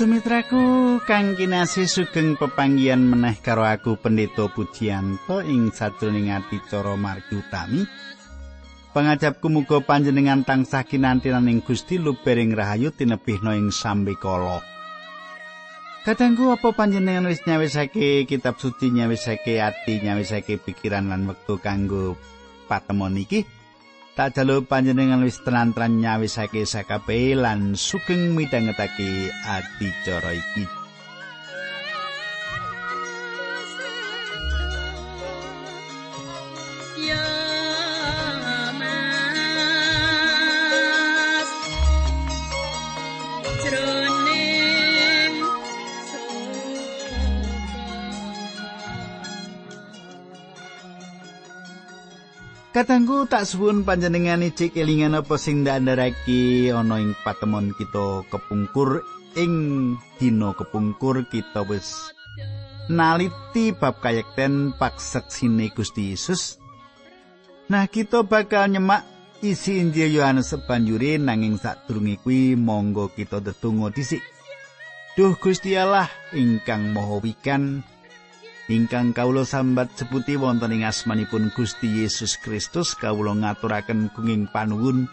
Sumitraku kang kinasih sugeng pepanggian meneh karo aku Pendeta Pujianto ing sajroning acara margi utami. Pangajapku muga panjenengan tansah kinantinan ing Gusti lubering rahayu tinebihna ing sambekala. Kadangku apa panjenengan wis nyawisake kitab suci nyawisake ati nyawisake pikiran lan wektu kanggo patemon iki? Tak jalu panjenengan wis tenan-tenan nyawisake sakabehe lan sugeng midhangetake adicara iki. Katanggu tak suwun panjenengan iki kelingan apa sing ndandharake ana ing patemon kita kepungkur ing dina kepungkur kita wis naliti bab kayekten paksaksine Gusti Yesus. Nah, kita bakal nyemak isi Injil Yohanes sebanjure nanging sadurunge kuwi monggo kita tetunggo dhisik. Duh Gusti Allah ingkang Maha Wikan, ingkang kawula sambat seputi wonten ing asmanipun Gusti Yesus Kristus kawula ngaturaken kenging panuwun.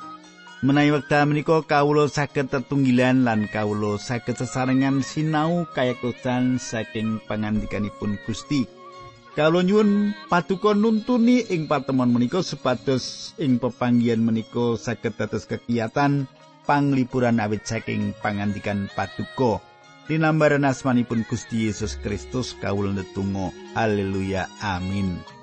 Menawi wekdal menika kawula saged tetunggilan lan kawula saged sesarengan sinau kayektosan saking pangandikanipun Gusti. Kawula nyuwun paduka nuntuni ing patemon menika supados ing pepanggihan menika saged dados kegiatan panglipuran awit saking pangandikan paduka Dinambaran asmanipun Gusti Yesus Kristus kawula netunggal haleluya. Amin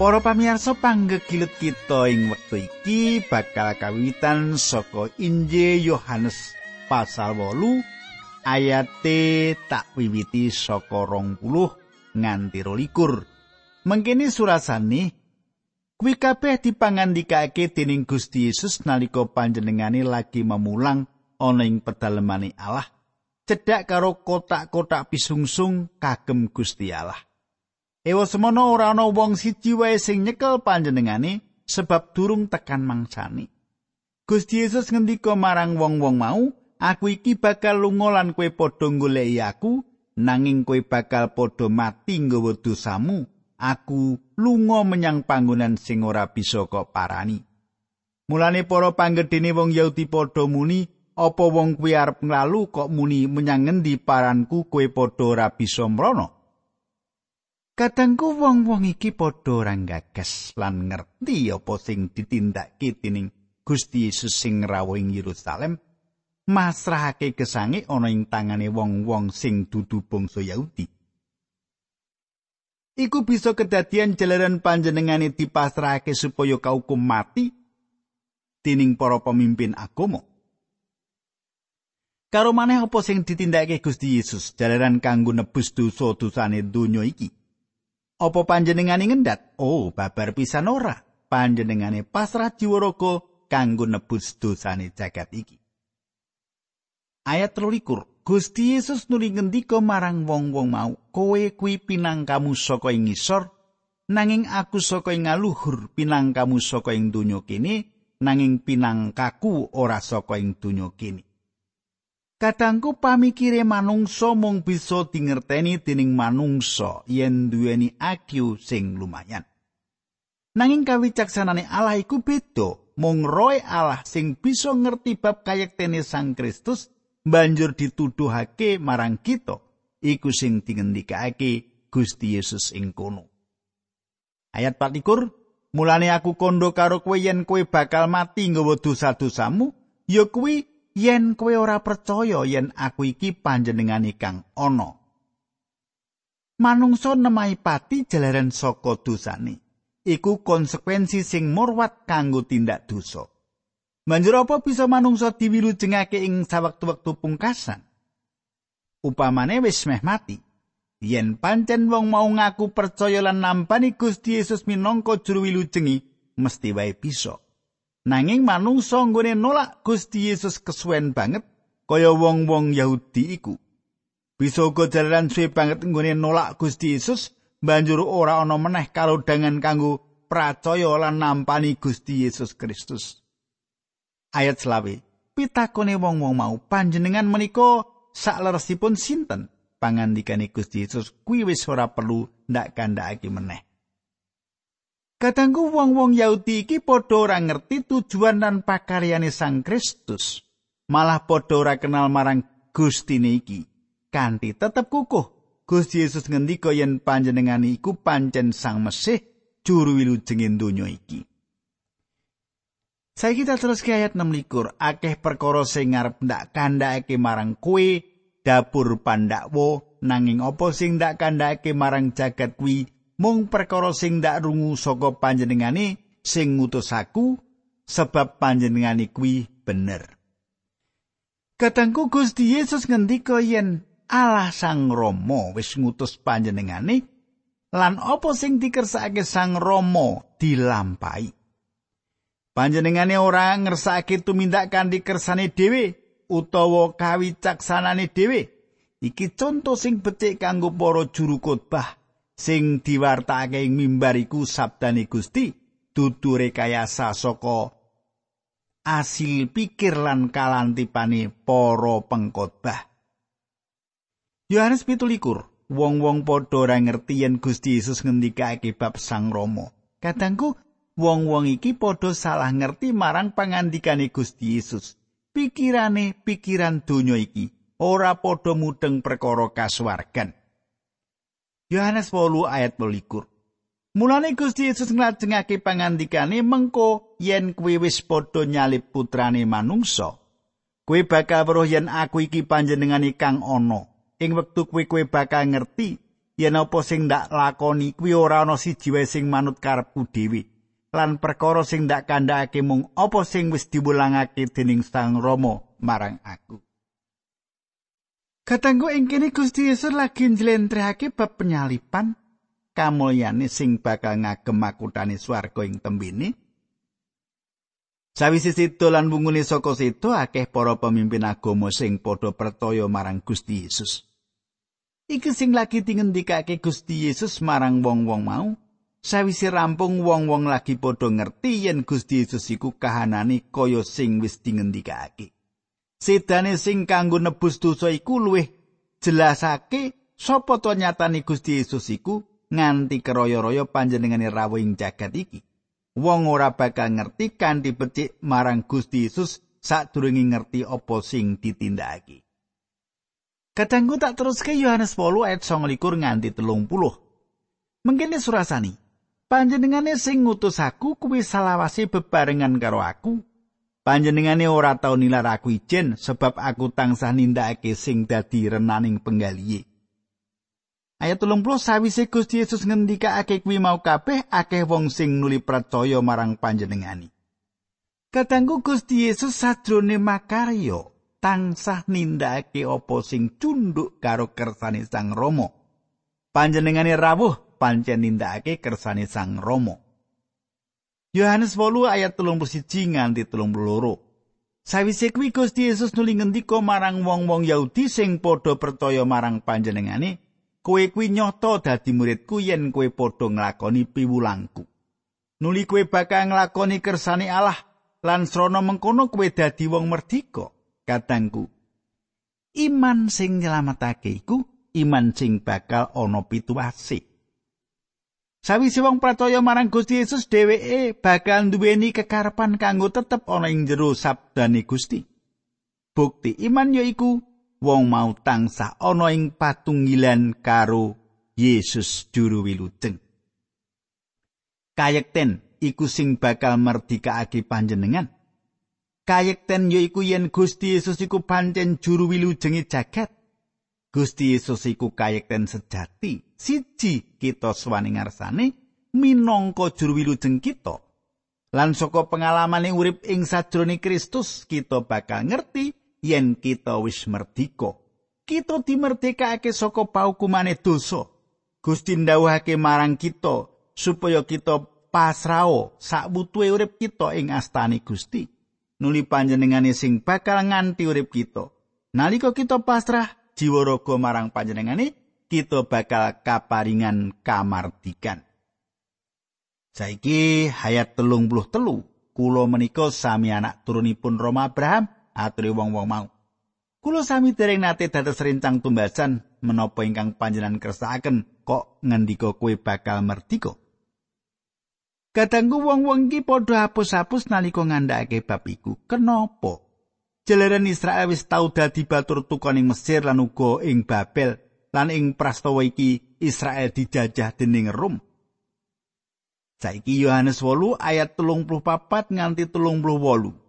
Para pamirsa panggegilut kita ing wektu iki bakal kawitan saka Injil Yohanes pasal 8 ayate tak wiwiti saka 20 nganti 22. Mengkene surasane kuwi kabeh dipangandikake dening Gusti Yesus nalika panjenengane lagi memulang ana ing pedalemane Allah cedhak karo kotak-kotak pisungsung kagem Gusti Allah. Ewa semono ora ana wong siji wae sing nyekel panjenengane sebab durung tekan mangsani. Gusti Yesus ngendika marang wong-wong mau, "Aku iki bakal lunga lan kowe padha goleki aku, nanging kowe bakal padha mati nggawa dosamu. Aku lunga menyang panggonan sing ora bisa kok parani." Mulane para panggedene wong Yahudi padha muni, "Apa wong kuwi arep nglalu kok muni menyang ngendi paranku kowe padha ora bisa mrono?" Kadangku wong-wong iki padha ora gagas lan ngerti apa sing ditindakake dening Gusti Yesus sing rawuh ing Yerusalem masrahake gesange ana ing tangane wong-wong sing dudu bangsa Yahudi. Iku bisa kedadian jalaran panjenengane dipasrahake supaya kaukum mati dening para pemimpin agama. Karo maneh apa sing ditindakake Gusti Yesus jalaran kanggo nebus dosa-dosane donya iki? Apa panjenengane ngendat? Oh, babar pisan ora. Panjenengane pasrah jiwaraga kanggo nebus dosane jagat iki. Ayat 13. Gusti Yesus nuli ngendika marang wong-wong mau, "Kowe kuwi pinangkamu saka ing ngisor, nanging aku saka ing ngaluhur pinangkamu saka ing donya kene, nanging pinangkaku ora saka ing donya kene." Kadangku pamikire manungsa mung bisa dingerteni dening manungsa yen duweni IQ sing lumayan. Nanging kawicaksanane Allah iku beda. Mung roe Allah sing bisa ngerti bab kayektene Sang Kristus banjur dituduhake marang kita. Iku sing dingendikake Gusti Yesus ing kono. Ayat 24 Mulane aku kondo karo kowe yen kowe bakal mati nggawa dosa-dosamu, ya kuwi yen kowe ora percaya yen aku iki panjenengane kang ana. Manungsa nemahi pati jalaran saka dosane. Iku konsekuensi sing murwat kanggo tindak dosa. Banjur apa bisa manungsa diwilujengake ing sawektu-wektu pungkasan? upamane wis meh mati yen pancen wong mau ngaku percaya lan nampani Gusti Yesus minangka juru wilujengi mesti wae bisa nanging manungsa nggone nolak Gusti Yesus kesuwen banget kaya wong-wong Yahudi iku. Bisa uga jalaran suwe banget nggone nolak Gusti Yesus banjur ora ana meneh kalodhangan kanggo percaya lan nampani Gusti Yesus Kristus. Ayat selawe pitakone wong-wong mau panjenengan menika sakleresipun sinten? Pangandikane Gusti Yesus kuwi wis ora perlu ndak kandhakake meneh Kadangku wong-wong Yahudi iki padha ora ngerti tujuan dan pakaryane Sang Kristus. Malah padha ora kenal marang Gustine iki. Kanthi tetep kukuh, Gusti Yesus ngendika yen panjenengan iku pancen Sang Mesih juru wilujenging donya iki. Saya kita terus ke ayat 6 akeh perkara sing ngarep ndak kandhake marang kue dapur pandakwo nanging apa sing ndak kandhake marang jagat kuwi mung perkara sing ndak rungu saka panjenengane sing ngutus aku sebab panjenengane kuwi bener. Katangku Gusti Yesus ngendika yen Allah Sang Rama wis ngutus panjenengane lan apa sing dikersakake Sang Rama dilampahi? Panjenengane ora ngersakake tumindak kanthi kersane dhewe utawa kawicaksanane dhewe. Iki conto sing becik kanggo para juru khotbah sing diwartakake ing mimbar iku sabdane Gusti dudu rekayasa saka asil pikir lan kalantipane para pengkhotbah Yohanes 17 wong-wong padha ora ngerti yen Gusti Yesus ngendikake bab Sang Rama kadangku wong-wong iki padha salah ngerti marang pangandikane Gusti Yesus. Pikirane pikiran donya iki ora padha mudeng perkara kasuwargan. Yohanes 8 ayat 12. Mulane Gusti Yesus nglajengake pangandikane mengko yen kuwi wis padha nyalip putrane manungsa. Kuwi bakal weruh yen aku iki panjenengane kang ana. Ing wektu kuwi kuwi bakal ngerti yen apa sing ndak lakoni kuwi ora ana siji wae sing manut karepku dhewe. lan perkara sing ndak kandhake mung apa sing wis diwulangake dening Sang Rama marang aku. Katanggu ing kene Gusti Yesus lagi njlentrehake bab penyalipan kamulyane sing bakal ngagem makutane swarga ing tembene. Sawise situ lan bungune saka situ akeh para pemimpin agama sing padha percaya marang Gusti Yesus. Iki sing lagi dingendikake Gusti Yesus marang wong-wong mau, Sawise rampung wong-wong lagi padha ngerti yen Gusti Yesus iku kahanane kaya sing wis dingendikake. Sedane sing kanggo nebus dosa iku luwih jelasake sapa to nyatane Gusti Yesus iku nganti keroyo-royo panjenengane rawuh ing jagat iki. Wong ora bakal ngerti kanthi becik marang Gusti Yesus sadurunge ngerti apa sing ditindakake. Kadangku tak terus ke Yohanes 8 ayat 29 nganti 30. Mengkene surasani. Panjenengane sing ngutus aku kuwi salawase bebarengan karo aku. Panjenengane ora tau nilar aku ijen sebab aku tansah nindakake sing dadi renaning penggalihe. Ayat 30 sawise Gusti Yesus ngendikake kuwi mau kabeh akeh wong sing nuli percaya marang panjenengani. Katanggu Gusti Yesus sadrone makaryo tansah nindakake apa sing cunduk karo kersane Sang Rama. Panjenengane rawuh pancen nindakake kersane Sang Rama. Yohanes 8 ayat 31 nganti 32. Sawise kuwi Gusti Yesus nuli ngendika marang wong-wong Yahudi sing padha percaya marang panjenengane, kowe kuwi nyoto dadi muridku yen kowe padha nglakoni piwulangku. Nuli kowe bakal nglakoni kersane Allah lan srana mengkono kowe dadi wong merdika, katangku. Iman sing nyelametake iku iman sing bakal ana pituwase. Sawise wong percaya marang Gusti Yesus dheweke bakal duweni kekarepan kanggo tetep ana ing jero sabdane Gusti. Bukti iman yaiku wong mau tansah ana ing patunggilan karo Yesus juru wilujeng. Kayekten iku sing bakal merdikake panjenengan. Kayekten yaiku yen Gusti Yesus iku pancen juru wilujengi jagat. Gusti Yesus iku kayekten sejati siji kita swaning ngarsane minangka juru wilujeng kita lan saka pengalamane urip ing sajroning Kristus kita bakal ngerti yen kita wis merdika kita dimerdekake saka paukumane dosa. Gusti ndawuhake marang kita supaya kita pasrao sak butuhe urip kita ing astani Gusti. Nuli panjenengane sing bakal nganti urip kita. Nalika kita pasrah jiwa raga marang panjenengane, kita bakal kaparingan kamardikan. Saiki hayat telung puluh telu, kulo menika sami anak turunipun Roma Abraham, aturi wong-wong mau. Kulo sami dereng nate dados rencang tumbasan menapa ingkang panjenengan kersakaken kok ngendika kowe bakal merdika. Kadangku wong-wong iki padha hapus-hapus nalika ngandhakake bab iku. Kenapa? Jalaran Israel wis tau dadi batur tukon ing Mesir lan uga ing Babel lan ing prastawa iki Israel dijajah dening Rom. Saiki Yohanes 8 ayat 34 nganti 38.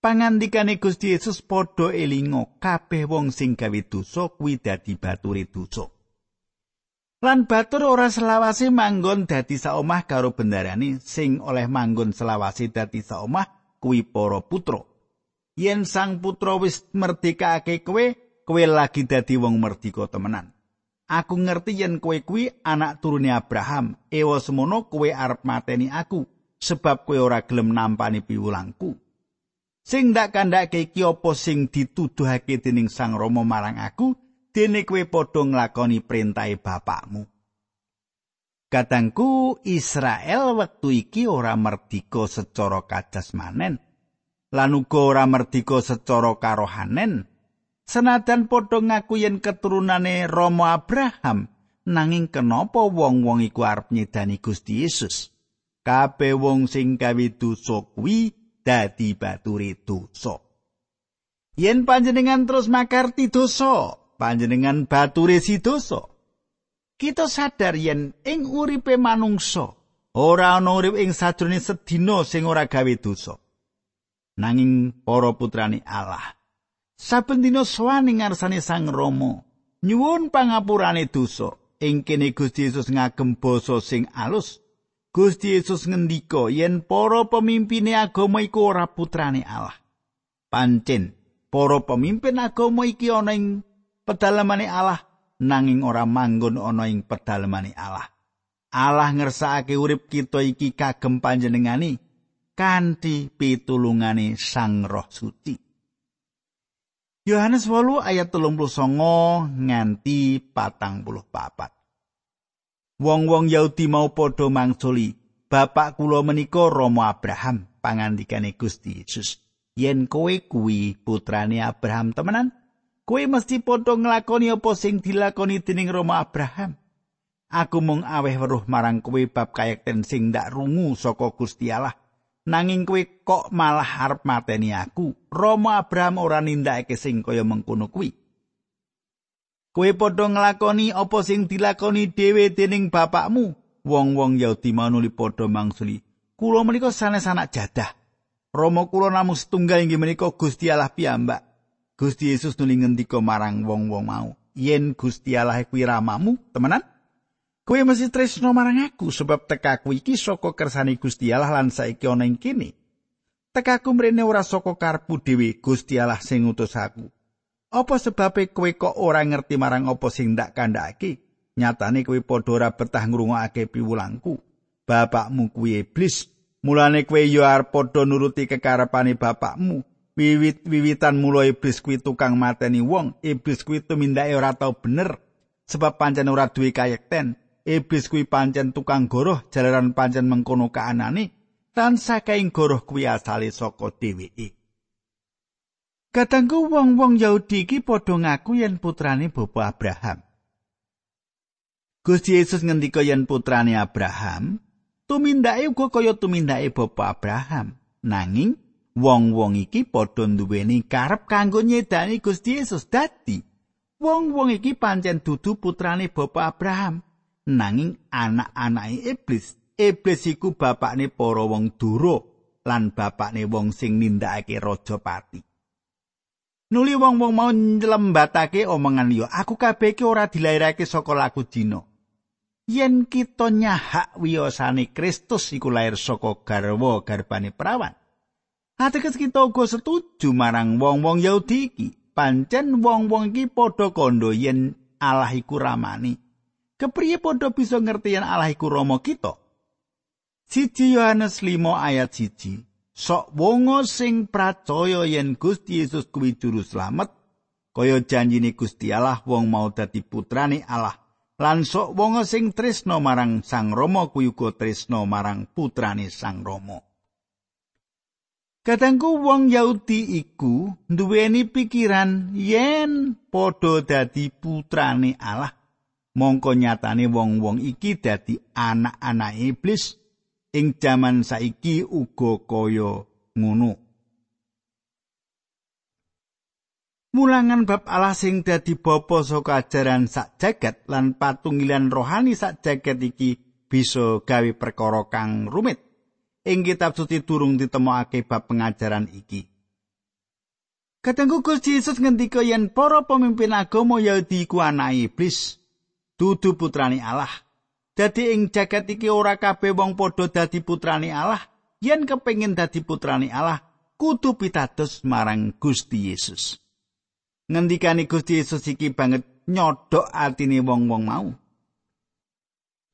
pangandikane Gusti Yesus padha elinga kabeh wong sing gawe dosa kuwi dadi bature dosa. Lan batur ora selawase manggon dadi saomah karo bendarane sing oleh manggon selawase dadi saomah kuwi para putra. Yen sang putra wis merdekake kowe, kowe lagi dadi wong merdeka temenan. Aku ngerti yen kowe kuwi anak turune Abraham, ewa semono kowe arep mateni aku sebab kowe ora gelem nampani piwulangku. Sing ndak kandhake iki apa sing dituduhake dening Sang Rama marang aku, dene kowe padha nglakoni perintahe bapakmu. Katangku Israel wektu iki ora merdika secara kajasmanen lan uga ora merdika secara karohanen. Senajan padha ngaku yen keturunane Rama Abraham, nanging kenapa wong-wong iku arep nyedani Gusti Yesus? Kabeh wong sing gawe dosa kuwi dadi baturi dosa. Yen panjenengan terus makarti dosa, panjenengan baturi si dosa. Kita sadar yen ing uripe manungsa ora ana urip ing sajroning sedina sing ora gawe dosa. Nanging para putrane Allah saben dina sowan ing ngarsane Sang Rama nyuwun pangapurane dosa ing kene Gusti Yesus ngagem basa sing alus Gusti Yesus ngendika yen para pemimpine agama iku ora putrane Allah. Pancen para pemimpin agama iki ana ing pedalamane Allah nanging ora manggon ana ing pedalamane Allah. Allah ngersakake urip kita iki kagem panjenengani kanthi pitulungane Sang Roh Suci. Yohanes 8 ayat 39 nganti 44. Wong-wong Yahudi mau padha mangsuli, "Bapak kula menika Rama Abraham," pangandikane Gusti Yesus. "Yen kowe kuwi putrane Abraham temenan, kowe mesti padha nglakoni apa sing dilakoni dening Rama Abraham." Aku mung aweh weruh marang kowe bab kayekten sing ndak rungu saka Gusti Allah. Nanging kowe kok malah arep mateni aku. Rama Abraham ora nindakake sing kaya mengkono kuwi. Kowe padha nglakoni apa sing dilakoni dhewe dening bapakmu. Wong-wong Yahudi manuli padha mangsuli. Kula menika sanes anak jadah. Rama kula namung setunggal inggih menika Gusti Allah piyambak. Gusti Yesus nuli ngendika marang wong-wong mau, "Yen Gusti Allah kuwi ramamu, temenan? Kowe mesti tresno marang aku sebab tekaku iki saka kersane Gusti Allah lan saiki ana ing kene. Tekaku mrene ora saka karepku dhewe, Gusti Allah sing ngutus aku." Apa sebabe kowe kok ora ngerti marang apa sing ndak kandhake? Nyatane kowe padha ora betah ngrungokake piwulangku. Bapakmu kuwi iblis. Mulane kowe yo arep padha nuruti kekarepane bapakmu. Wiwit-wiwitan mula iblis kuwi tukang mateni wong. Iblis kuwi tumindake ora tau bener sebab pancen ora duwe kayekten. Iblis kuwi pancen tukang goroh jalaran pancen mengkono kaanane. Tan sakaing goroh kuwi asale saka dheweke. Katanggu wong-wong Yahudi iki padha ngaku yen putrane Bapa Abraham. Gusti Yesus ngendika yen putrane Abraham, tumindake uga kaya tumindake Bapa Abraham. Nanging wong-wong iki padha nduweni karep kanggo nyedani Gusti Yesus dadi wong-wong iki pancen dudu putrane Bapa Abraham. Nanging anak-anake iblis, iblis iku bapakne para wong duro lan bapakne wong sing nindakake raja pati. Nuli wong-wong mau nyelembatake omongan liya, aku kabeh iki ora dilairake saka lagu dina. Yen kita nyahak wiyosane Kristus iku lair saka garwa garbane perawan. Ateges kita uga setuju marang wong-wong Yahudi iki. pancen wong-wong iki padha kandha yen Allah iku ramani. Kepriye padha bisa ngerti yen Allah iku Rama kita? Siji Yohanes 5 ayat 1. Sok wongo sing pracaya yen Gusti Yesus kuwi juru slamet, kaya janjine Gusti Allah wong mau dadi putrane Allah. Lan sok wongo sing tresno marang Sang Rama kuwi uga tresno marang putrane Sang Rama. Kadangku wong Yahudi iku nduweni pikiran yen padha dadi putrane Allah. Mongko nyatane wong-wong iki dadi anak-anak iblis ing jaman saiki uga kaya ngono. Mulangan bab Allah sing dadi bapa saka ajaran sak jagat lan patungilan rohani sak jagat iki bisa gawe perkara kang rumit. ing kitab suci durung ditemokake bab pengajaran iki. Katengku Gusti Yesus ngendika yen para pemimpin agama Yahudi ku anak iblis, dudu putrani Allah. Dadi ing jagat iki ora kabeh wong padha dadi putrani Allah. Yen kepengin dadi putrani Allah, kudu pitados marang Gusti Yesus. Ngendikane Gusti Yesus iki banget nyodok atine wong-wong mau.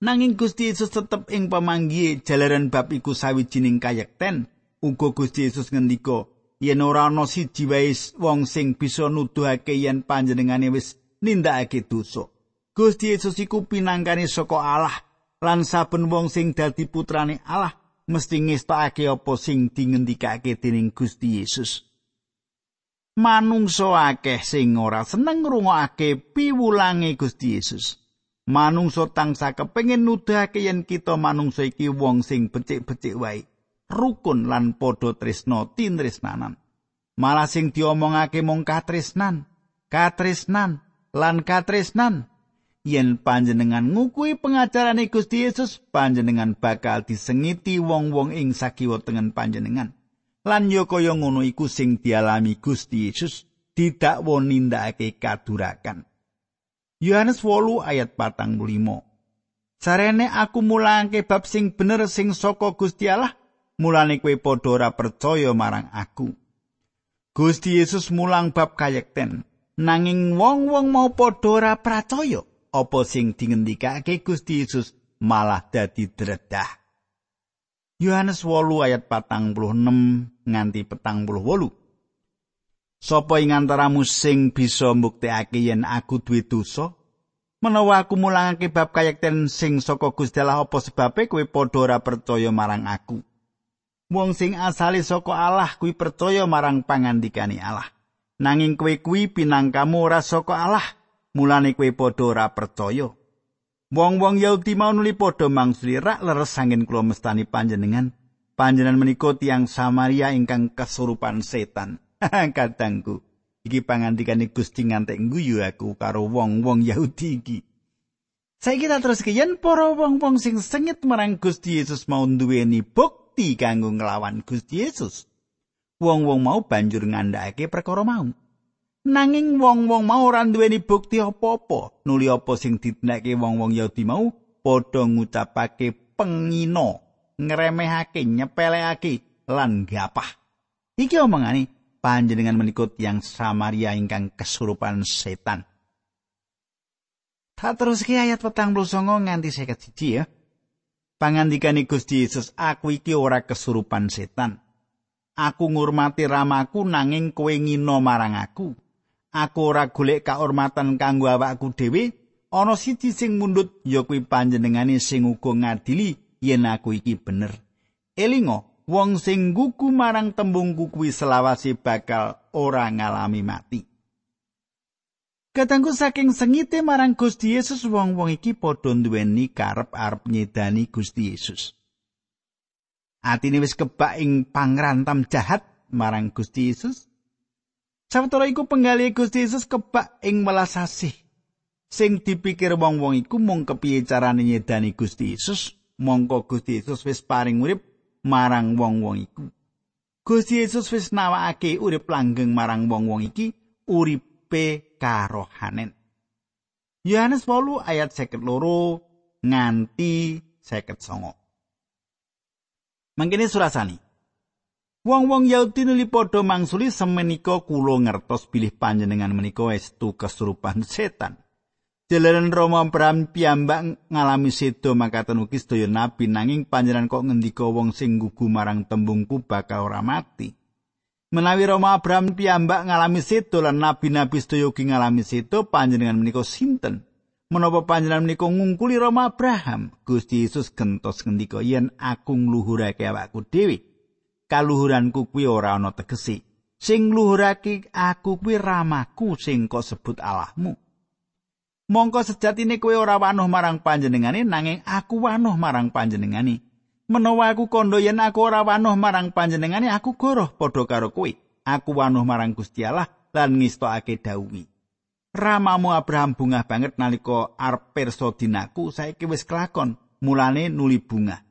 Nanging Gusti Yesus tetep ing pamanggihe jalaran bab iku sawijining kayekten. Uga Gusti Yesus ngendika, yen ora ana siji wae wong sing bisa nuduhake yen panjenengane wis nindakake dosa. Gusti Yesus iku pinangkane saka Allah lan saben wong sing dadi putrane Allah mesti ngestokake apa sing dingendikake dening Gusti Yesus. Manungsa akeh sing ora seneng ngrungokake piwulange Gusti Yesus. manungsa tangsa kepengin nuduhake yen kita manungsa iki wong sing becik-becik wae rukun lan padha tresna tinresnanan malah sing diomongake mung katresnan katresnan lan katresnan yen panjenengan ngukui pengajarane Gusti Yesus panjenengan bakal disengiti wong-wong ing sakiwa tengen panjenengan lan yo kaya ngono iku sing dialami Gusti Yesus didakwa nindakake kadurakan Yohanes 8 ayat 45. Sarene aku mulangke bab sing bener sing saka Gusti Allah, mulane kowe padha ora percaya marang aku. Gusti Yesus mulang bab kayekten, nanging wong-wong mau padha ora percaya apa sing dingendikake Gusti Yesus malah dadi dredah. Yohanes 8 ayat 46 nganti 48. Sopo ing antaramu sing bisa mbuktekake yen aku duwe dosa? Menawa aku mulangake bab kayekten sing saka Gusti Allah apa sebabe kowe padha ora percaya marang aku? Wong sing asale saka Allah kuwi percaya marang pangandikane Allah. Nanging kowe kuwi pinangkamu ora saka Allah, mulane kowe padha ora percaya. Wong-wong Yahudi mau nuli padha mangsuli rak leres angin kula mestani panjenengan. Panjenengan menika tiang Samaria ingkang kesurupan setan. kadangku iki pangandikane Gusti ngantek guyu aku karo wong-wong Yahudi iki Saiki kita terus yen para wong-wong sing sengit marang Gusti Yesus mau duweni bukti kanggo nglawan Gusti Yesus. Wong-wong mau banjur ngandhakake perkara mau. Nanging wong-wong mau ora duweni bukti apa-apa. Nuli apa sing ditindakake wong-wong Yahudi mau padha ngucapake pengino, ngremehake, nyepelekake lan gapah. Iki omongane panjenengan menikut yang Samaria ingkang kesurupan setan. Tak terus ke ayat petang songo nganti seket siji ya. Pangandikani Gusti Yesus, aku iki ora kesurupan setan. Aku ngurmati ramaku nanging kowe ngino marang aku. Aku ora golek kaurmatan kanggo awakku dhewe, ana siji sing mundut ya kuwi panjenengane sing uga ngadili yen aku iki bener. Elingo, wong sing gugu marang tembungku kuwi selawase bakal ora ngalami mati. Katanggu saking sengite marang Gusti Yesus wong-wong iki padha nduweni karep arep nyedani Gusti Yesus. Atine wis kebak ing pangrantam jahat marang Gusti Yesus. Sawetara iku penggali Gusti Yesus kebak ing welas asih. Sing dipikir wong-wong iku mung kepiye carane nyedani Gusti Yesus, mongko Gusti Yesus wis paring urip marang wong-wong iku. Gusti Yesus wis nawakake urip langgeng marang wong-wong iki uripe karohanen. Yohanes 8 ayat 52 nganti 59. Mangkene surasani. Wong-wong Yahudi nuli padha mangsuli semenika kula ngertos bilih panjenengan menika estu kesurupan setan. Jalaran Roma Abraham piyambak ngalami sedo makaten ugi sedaya nabi nanging panjenengan kok ngendika wong sing gugu marang tembungku bakal ora mati. Menawi Roma Abraham piyambak ngalami sedo lan nabi-nabi sedaya ugi ngalami sedo panjenengan menika sinten? Menapa panjenengan menika ngungkuli Roma Abraham? Gusti Yesus gentos ngendika yen aku ngluhurake awakku dhewe. Kaluhuranku kuwi ora ana tegesi. Sing luhurake aku kuwi ramaku sing kok sebut Allahmu. Mongko sejatine kowe ora wanuh marang panjenengane nanging aku wanuh marang panjenengane. Menawa aku kandha yen aku ora wanuh marang panjenengane aku goroh padha karo kowe. Aku wanuh marang Gusti Allah lan ngistokake dawuhi. Ramamu Abraham bungah banget nalika arep pirsa dinaku saiki wis kelakon mulane nuli bungah.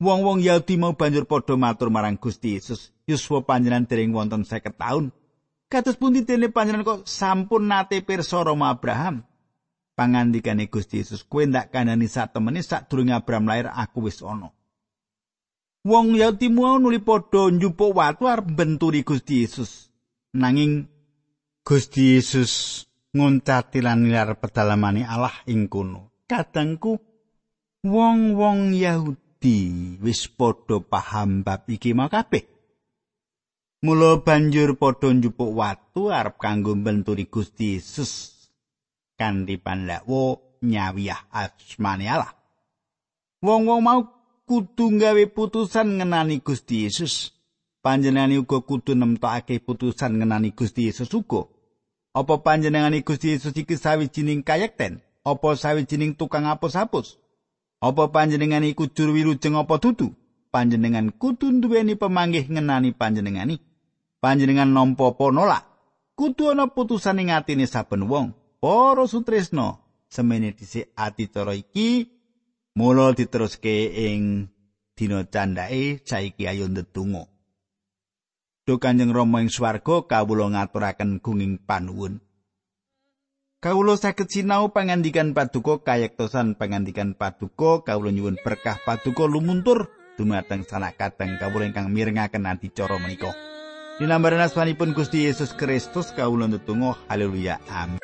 Wong-wong Yahudi mau banjur padha matur marang Gusti Yesus, "Yuswa panjenengan dereng wonten 50 taun. Kados pundi dene panjenengan kok sampun nate pirsa Roma Abraham?" Pangandikane Gusti Yesus, "Kowe ndak kandhani satemene sadurunge Abraham lair aku wis ana." Wong Yahudi mau nuli padha njupuk watu arep benturi Gusti Yesus. Nanging Gusti Yesus nguncati lan nilar pedalamane Allah ing kono. Kadangku wong-wong Yahudi Yahudi wis padha paham bab iki mau kabeh. Mula banjur padha njupuk watu arep kanggo mbenturi Gusti Yesus kanthi pandhawa nyawiyah asmane Allah. Wong-wong mau kudu gawe putusan ngenani Gusti Yesus. Panjenengane uga kudu nemtokake putusan ngenani Gusti Yesus uga. Apa panjenengane Gusti Yesus iki sawijining kayekten? Apa sawijining tukang apus-apus? Apa panjenengan iku juru wilujeng apa dudu? Panjenengan kudu duweni pemanggih ngenani panjenengani. Panjenengan nampa apa nolak? Kudu ana putusan ing atine saben wong. Para sutresna, semene dhisik ati cara iki mula diteruske ing dina candhake saiki ayo ndedonga. Duh Kanjeng Rama ing swarga kawula ngaturaken gunging panuwun. Kawula saged sinau pangandikan paduka kayektosan pangandikan paduka kawula nyuwun berkah paduka lumuntur dumateng sanak kateng kawula ingkang mirengaken adicara menika. Dinambaran asmanipun Gusti Yesus Kristus kawula ndedonga haleluya amin.